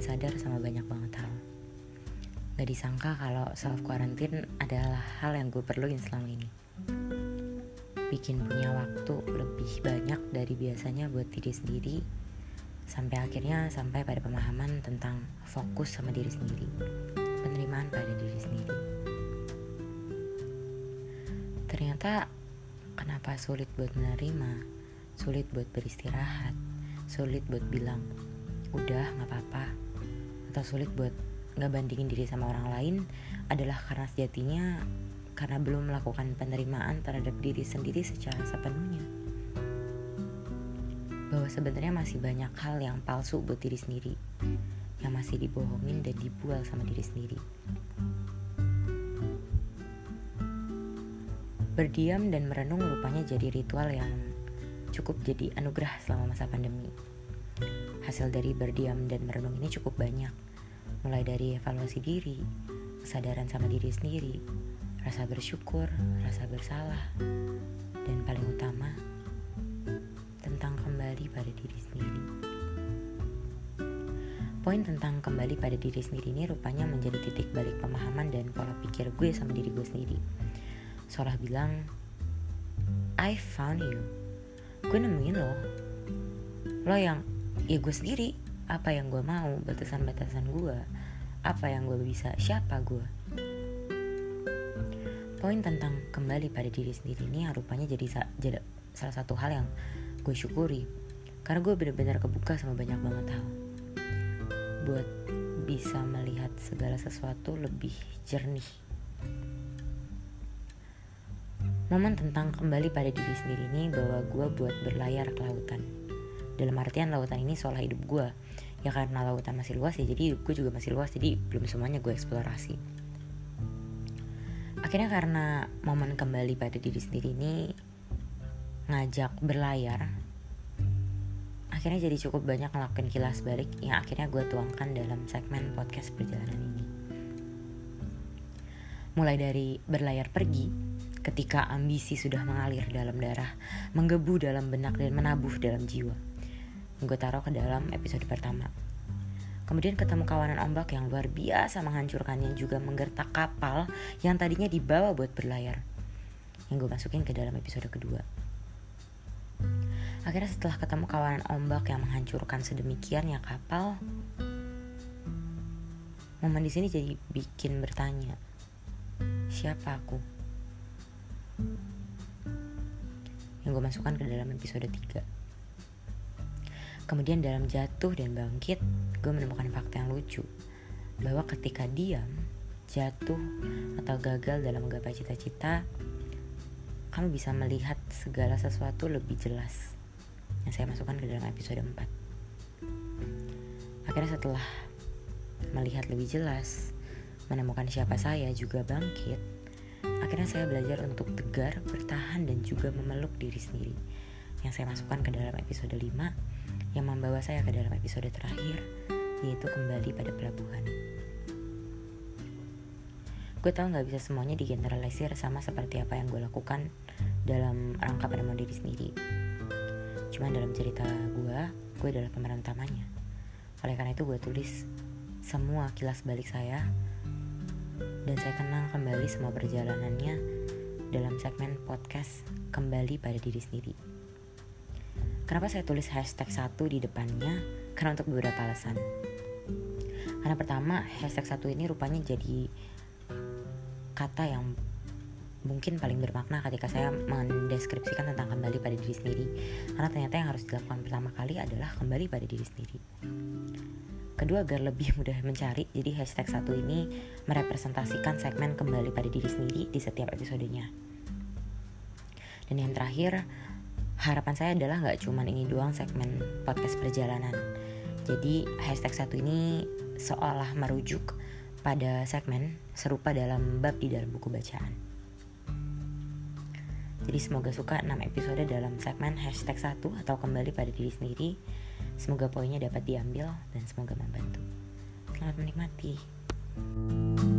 sadar sama banyak banget hal. Gak disangka kalau self quarantine adalah hal yang gue perluin selama ini. Bikin punya waktu lebih banyak dari biasanya buat diri sendiri, sampai akhirnya sampai pada pemahaman tentang fokus sama diri sendiri, penerimaan pada diri sendiri. Ternyata kenapa sulit buat menerima, sulit buat beristirahat, sulit buat bilang udah nggak apa-apa. Atau sulit buat nggak bandingin diri sama orang lain adalah karena sejatinya karena belum melakukan penerimaan terhadap diri sendiri secara sepenuhnya. Bahwa sebenarnya masih banyak hal yang palsu buat diri sendiri yang masih dibohongin dan dibual sama diri sendiri. Berdiam dan merenung rupanya jadi ritual yang cukup jadi anugerah selama masa pandemi Hasil dari berdiam dan merenung ini cukup banyak, mulai dari evaluasi diri, kesadaran sama diri sendiri, rasa bersyukur, rasa bersalah, dan paling utama, tentang kembali pada diri sendiri. Poin tentang kembali pada diri sendiri ini rupanya menjadi titik balik pemahaman dan pola pikir gue sama diri gue sendiri. Sorah bilang, I found you. Gue nemuin lo. Lo yang ya gue sendiri apa yang gue mau batasan-batasan gue apa yang gue bisa siapa gue poin tentang kembali pada diri sendiri ini rupanya jadi, jadi salah satu hal yang gue syukuri. Karena gue benar-benar kebuka sama banyak banget hal. Buat bisa melihat segala sesuatu lebih jernih momen tentang kembali pada diri sendiri ini bahwa gue buat berlayar ke lautan. Dalam artian lautan ini seolah hidup gue ya karena lautan masih luas ya jadi hidup gue juga masih luas jadi belum semuanya gue eksplorasi. Akhirnya karena momen kembali pada diri sendiri ini ngajak berlayar akhirnya jadi cukup banyak ngelakuin kilas balik yang akhirnya gue tuangkan dalam segmen podcast perjalanan ini. Mulai dari berlayar pergi ketika ambisi sudah mengalir dalam darah, menggebu dalam benak dan menabuh dalam jiwa gue taruh ke dalam episode pertama. Kemudian ketemu kawanan ombak yang luar biasa menghancurkannya juga menggertak kapal yang tadinya dibawa buat berlayar. Yang gue masukin ke dalam episode kedua. Akhirnya setelah ketemu kawanan ombak yang menghancurkan sedemikian ya kapal, momen di sini jadi bikin bertanya, siapa aku? Yang gue masukkan ke dalam episode 3. Kemudian dalam jatuh dan bangkit, gue menemukan fakta yang lucu. Bahwa ketika diam, jatuh, atau gagal dalam menggapai cita-cita, kamu bisa melihat segala sesuatu lebih jelas. Yang saya masukkan ke dalam episode 4. Akhirnya setelah melihat lebih jelas, menemukan siapa saya juga bangkit, akhirnya saya belajar untuk tegar, bertahan, dan juga memeluk diri sendiri. Yang saya masukkan ke dalam episode 5, yang membawa saya ke dalam episode terakhir, yaitu kembali pada pelabuhan. Gue tau gak bisa semuanya digeneralisir sama seperti apa yang gue lakukan dalam rangka pada diri sendiri. Cuman dalam cerita gue, gue adalah pemeran utamanya. Oleh karena itu gue tulis semua kilas balik saya dan saya kenang kembali semua perjalanannya dalam segmen podcast Kembali pada Diri Sendiri. Kenapa saya tulis hashtag satu di depannya? Karena untuk beberapa alasan. Karena pertama, hashtag satu ini rupanya jadi kata yang mungkin paling bermakna ketika saya mendeskripsikan tentang kembali pada diri sendiri. Karena ternyata yang harus dilakukan pertama kali adalah kembali pada diri sendiri. Kedua, agar lebih mudah mencari, jadi hashtag satu ini merepresentasikan segmen kembali pada diri sendiri di setiap episodenya. Dan yang terakhir, harapan saya adalah nggak cuma ini doang segmen podcast perjalanan. Jadi hashtag satu ini seolah merujuk pada segmen serupa dalam bab di dalam buku bacaan. Jadi semoga suka 6 episode dalam segmen hashtag 1 atau kembali pada diri sendiri. Semoga poinnya dapat diambil dan semoga membantu. Selamat menikmati. thank you